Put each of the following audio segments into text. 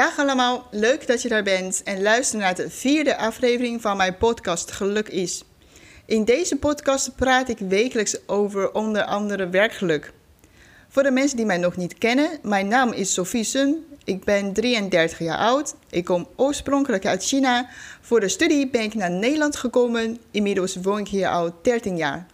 Dag allemaal, leuk dat je daar bent en luister naar de vierde aflevering van mijn podcast Geluk is. In deze podcast praat ik wekelijks over onder andere werkgeluk. Voor de mensen die mij nog niet kennen, mijn naam is Sophie Sun. Ik ben 33 jaar oud. Ik kom oorspronkelijk uit China. Voor de studie ben ik naar Nederland gekomen. Inmiddels woon ik hier al 13 jaar.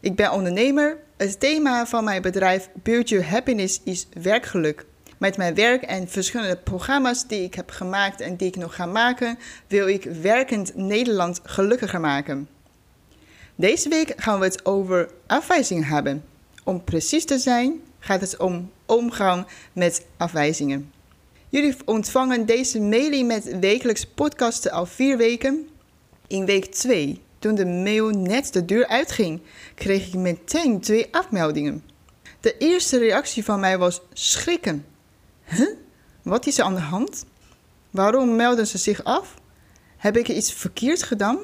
Ik ben ondernemer. Het thema van mijn bedrijf Build Your Happiness is werkgeluk. Met mijn werk en verschillende programma's die ik heb gemaakt en die ik nog ga maken, wil ik werkend Nederland gelukkiger maken. Deze week gaan we het over afwijzing hebben. Om precies te zijn gaat het om omgang met afwijzingen. Jullie ontvangen deze mailing met wekelijks podcasten al vier weken. In week 2, toen de mail net de deur uitging, kreeg ik meteen twee afmeldingen. De eerste reactie van mij was schrikken. Wat is er aan de hand? Waarom melden ze zich af? Heb ik iets verkeerd gedaan?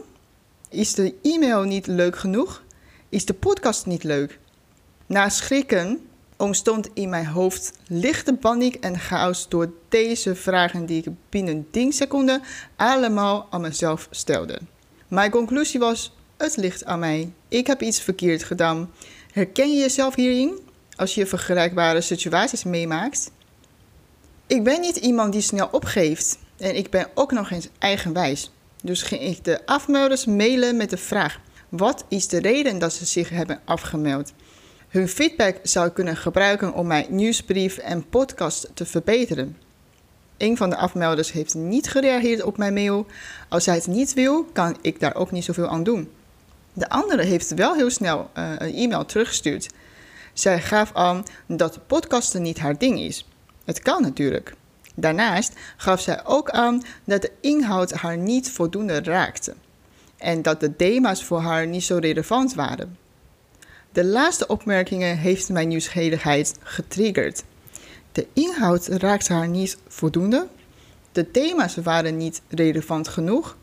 Is de e-mail niet leuk genoeg? Is de podcast niet leuk? Na schrikken ontstond in mijn hoofd lichte paniek en chaos door deze vragen die ik binnen 10 seconden allemaal aan mezelf stelde. Mijn conclusie was: het ligt aan mij. Ik heb iets verkeerd gedaan. Herken je jezelf hierin als je vergelijkbare situaties meemaakt? Ik ben niet iemand die snel opgeeft en ik ben ook nog eens eigenwijs. Dus ging ik de afmelders mailen met de vraag: wat is de reden dat ze zich hebben afgemeld? Hun feedback zou ik kunnen gebruiken om mijn nieuwsbrief en podcast te verbeteren. Een van de afmelders heeft niet gereageerd op mijn mail. Als hij het niet wil, kan ik daar ook niet zoveel aan doen. De andere heeft wel heel snel uh, een e-mail teruggestuurd. Zij gaf aan dat podcasten niet haar ding is. Het kan natuurlijk. Daarnaast gaf zij ook aan dat de inhoud haar niet voldoende raakte en dat de thema's voor haar niet zo relevant waren. De laatste opmerkingen heeft mijn nieuwsgierigheid getriggerd. De inhoud raakte haar niet voldoende. De thema's waren niet relevant genoeg.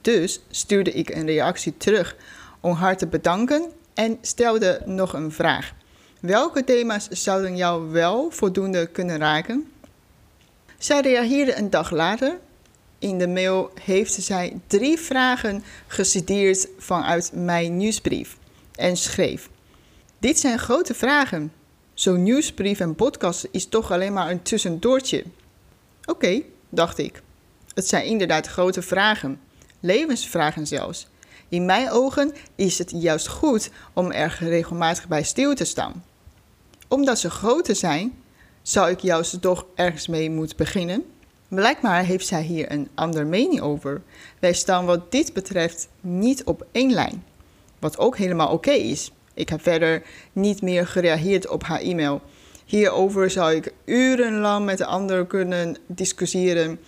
Dus stuurde ik een reactie terug om haar te bedanken en stelde nog een vraag. Welke thema's zouden jou wel voldoende kunnen raken? Zij reageerde een dag later. In de mail heeft zij drie vragen geciteerd vanuit mijn nieuwsbrief en schreef: Dit zijn grote vragen. Zo'n nieuwsbrief en podcast is toch alleen maar een tussendoortje. Oké, dacht ik. Het zijn inderdaad grote vragen, levensvragen zelfs. In mijn ogen is het juist goed om er regelmatig bij stil te staan. Omdat ze groter zijn, zou ik juist toch ergens mee moeten beginnen? Blijkbaar heeft zij hier een andere mening over. Wij staan wat dit betreft niet op één lijn. Wat ook helemaal oké is. Ik heb verder niet meer gereageerd op haar e-mail. Hierover zou ik urenlang met de ander kunnen discussiëren,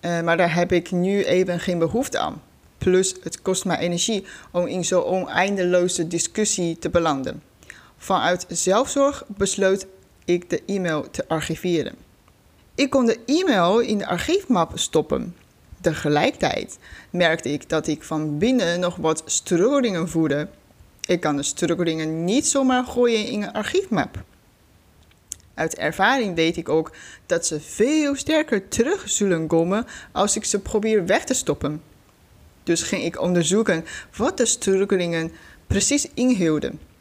uh, maar daar heb ik nu even geen behoefte aan. Plus, het kost mij energie om in zo'n oneindeloze discussie te belanden. Vanuit zelfzorg besloot ik de e-mail te archiveren. Ik kon de e-mail in de archiefmap stoppen. Tegelijkertijd merkte ik dat ik van binnen nog wat strooringen voerde. Ik kan de strooringen niet zomaar gooien in een archiefmap. Uit ervaring weet ik ook dat ze veel sterker terug zullen komen als ik ze probeer weg te stoppen. Dus ging ik onderzoeken wat de strooringen precies inhielden.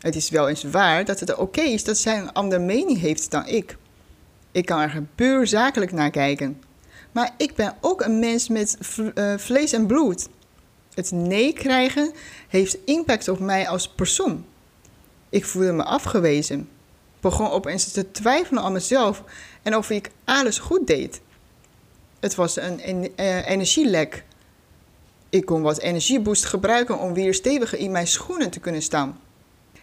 Het is wel eens waar dat het oké is dat zij een andere mening heeft dan ik. Ik kan er puur zakelijk naar kijken. Maar ik ben ook een mens met uh, vlees en bloed. Het nee krijgen heeft impact op mij als persoon. Ik voelde me afgewezen. Begon opeens te twijfelen aan mezelf en of ik alles goed deed. Het was een, uh, energielek. Ik kon wat energieboost gebruiken om weer steviger in mijn schoenen te kunnen staan.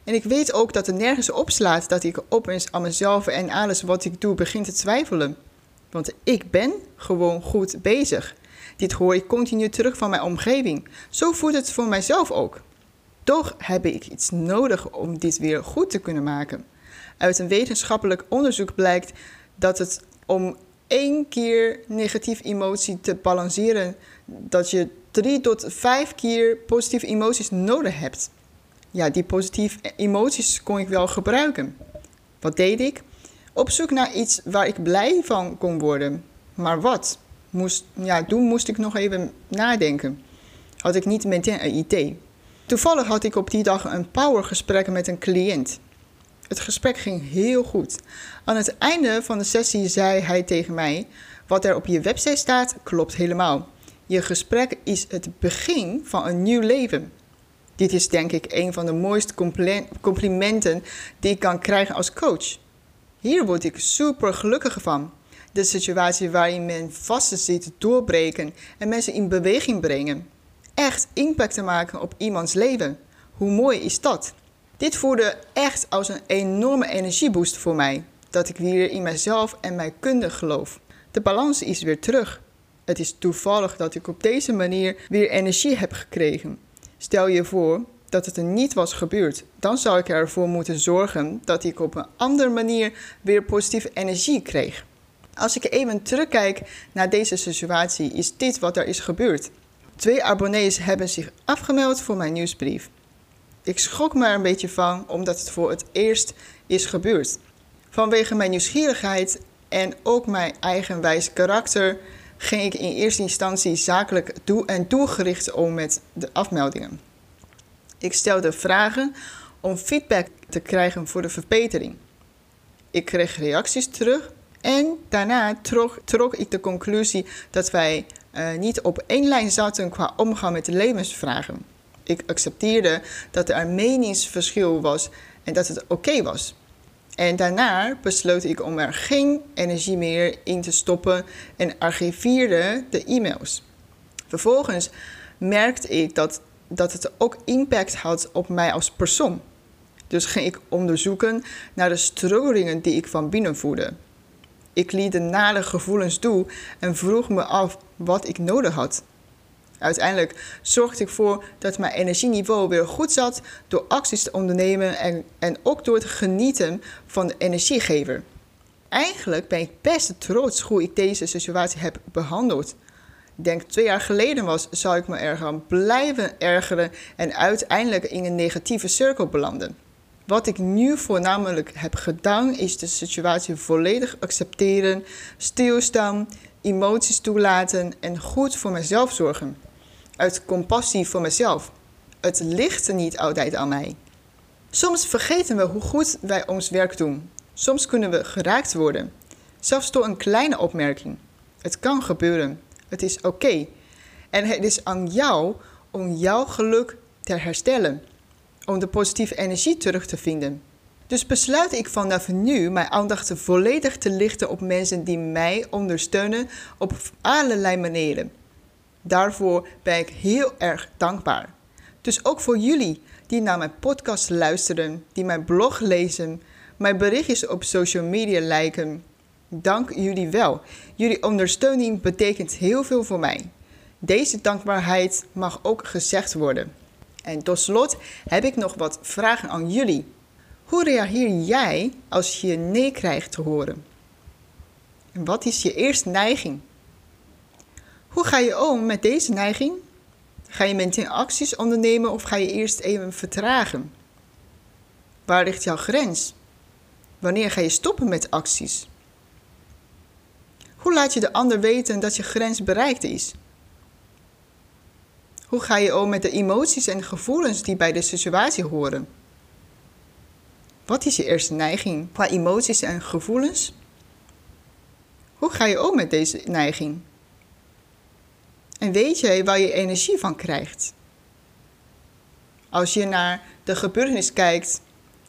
En ik weet ook dat het nergens opslaat dat ik opeens aan mezelf en alles wat ik doe begin te twijfelen. Want ik ben gewoon goed bezig. Dit hoor ik continu terug van mijn omgeving. Zo voelt het voor mijzelf ook. Toch heb ik iets nodig om dit weer goed te kunnen maken. Uit een wetenschappelijk onderzoek blijkt dat het om één keer negatieve emotie te balanceren, dat je drie tot vijf keer positieve emoties nodig hebt ja, die positieve emoties kon ik wel gebruiken. Wat deed ik? Op zoek naar iets waar ik blij van kon worden. Maar wat? Moest, ja, toen moest ik nog even nadenken. Had ik niet meteen een idee. Toevallig had ik op die dag een powergesprek met een cliënt. Het gesprek ging heel goed. Aan het einde van de sessie zei hij tegen mij: Wat er op je website staat, klopt helemaal. Je gesprek is het begin van een nieuw leven. Dit is denk ik een van de mooiste complimenten die ik kan krijgen als coach. Hier word ik super gelukkig van. De situatie waarin men vaste zit doorbreken en mensen in beweging brengen. Echt impact te maken op iemands leven. Hoe mooi is dat? Dit voelde echt als een enorme energieboost voor mij. Dat ik weer in mezelf en mijn kunde geloof. De balans is weer terug. Het is toevallig dat ik op deze manier weer energie heb gekregen. Stel je voor dat het er niet was gebeurd, dan zou ik ervoor moeten zorgen dat ik op een andere manier weer positieve energie kreeg. Als ik even terugkijk naar deze situatie, is dit wat er is gebeurd. Twee abonnees hebben zich afgemeld voor mijn nieuwsbrief. Ik schrok me er een beetje van, omdat het voor het eerst is gebeurd. Vanwege mijn nieuwsgierigheid en ook mijn eigenwijs karakter ging ik in eerste instantie zakelijk doel en doelgericht om met de afmeldingen. Ik stelde vragen om feedback te krijgen voor de verbetering. Ik kreeg reacties terug en daarna trok, ik de conclusie dat wij uh, niet op één lijn zaten qua omgang met de levensvragen. Ik accepteerde dat er een meningsverschil was en dat het oké was. En daarna besloot ik om er geen energie meer in te stoppen en archiveerde de e-mails. Vervolgens merkte ik dat, dat het ook impact had op mij als persoon. Dus ging ik onderzoeken naar de struggelingen die ik van binnen voelde. Ik liet de nare gevoelens toe en vroeg me af wat ik nodig had. Uiteindelijk zorgde ik voor dat mijn energieniveau weer goed zat door acties te ondernemen en, en ook door te genieten van de energiegever. Eigenlijk ben ik best trots hoe ik deze situatie heb behandeld. Ik denk twee jaar geleden was, zou ik me er gaan blijven ergeren en uiteindelijk in een negatieve cirkel belanden. Wat ik nu voornamelijk heb gedaan, is de situatie volledig accepteren, stilstaan, emoties toelaten en goed voor mezelf zorgen uit compassie voor mezelf. Het ligt niet altijd aan mij. Soms vergeten we hoe goed wij ons werk doen. Soms kunnen we geraakt worden, zelfs door een kleine opmerking. Het kan gebeuren. Het is oké. En het is aan jou om jouw geluk te herstellen, om de positieve energie terug te vinden. Dus besluit ik vanaf nu mijn aandacht volledig te lichten op mensen die mij ondersteunen op allerlei manieren. Daarvoor ben ik heel erg dankbaar. Dus ook voor jullie die naar mijn podcast luisteren, die mijn blog lezen, mijn berichtjes op social media liken. Dank jullie wel. Jullie ondersteuning betekent heel veel voor mij. Deze dankbaarheid mag ook gezegd worden. En tot slot heb ik nog wat vragen aan jullie. Hoe reageer jij als je nee krijgt te horen? En wat is je eerste neiging? Ga je om met deze neiging? Ga je meteen acties ondernemen of ga je eerst even vertragen? Waar ligt jouw grens? Wanneer ga je stoppen met acties? Hoe laat je de ander weten dat je grens bereikt is? Hoe ga je om met de emoties en gevoelens die bij de situatie horen? Wat is je eerste neiging qua emoties en gevoelens? Hoe ga je om met deze neiging? En weet jij waar je energie van krijgt? Als je naar de gebeurtenis kijkt,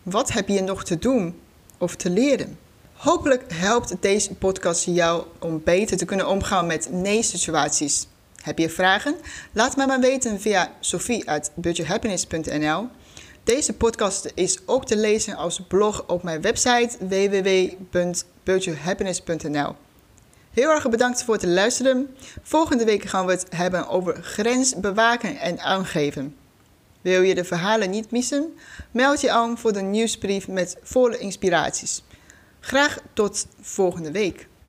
wat heb je nog te doen of te leren? Hopelijk helpt deze podcast jou om beter te kunnen omgaan met nee-situaties. Heb je vragen? Laat mij maar weten via sophie.budgethappiness.nl. Deze podcast is ook te lezen als blog op mijn website www.budgethappiness.nl. Heel erg bedankt voor het luisteren. Volgende week gaan we het hebben over grens bewaken en aangeven. Wil je de verhalen niet missen? Meld je aan voor de nieuwsbrief met volle inspiraties. Graag tot volgende week.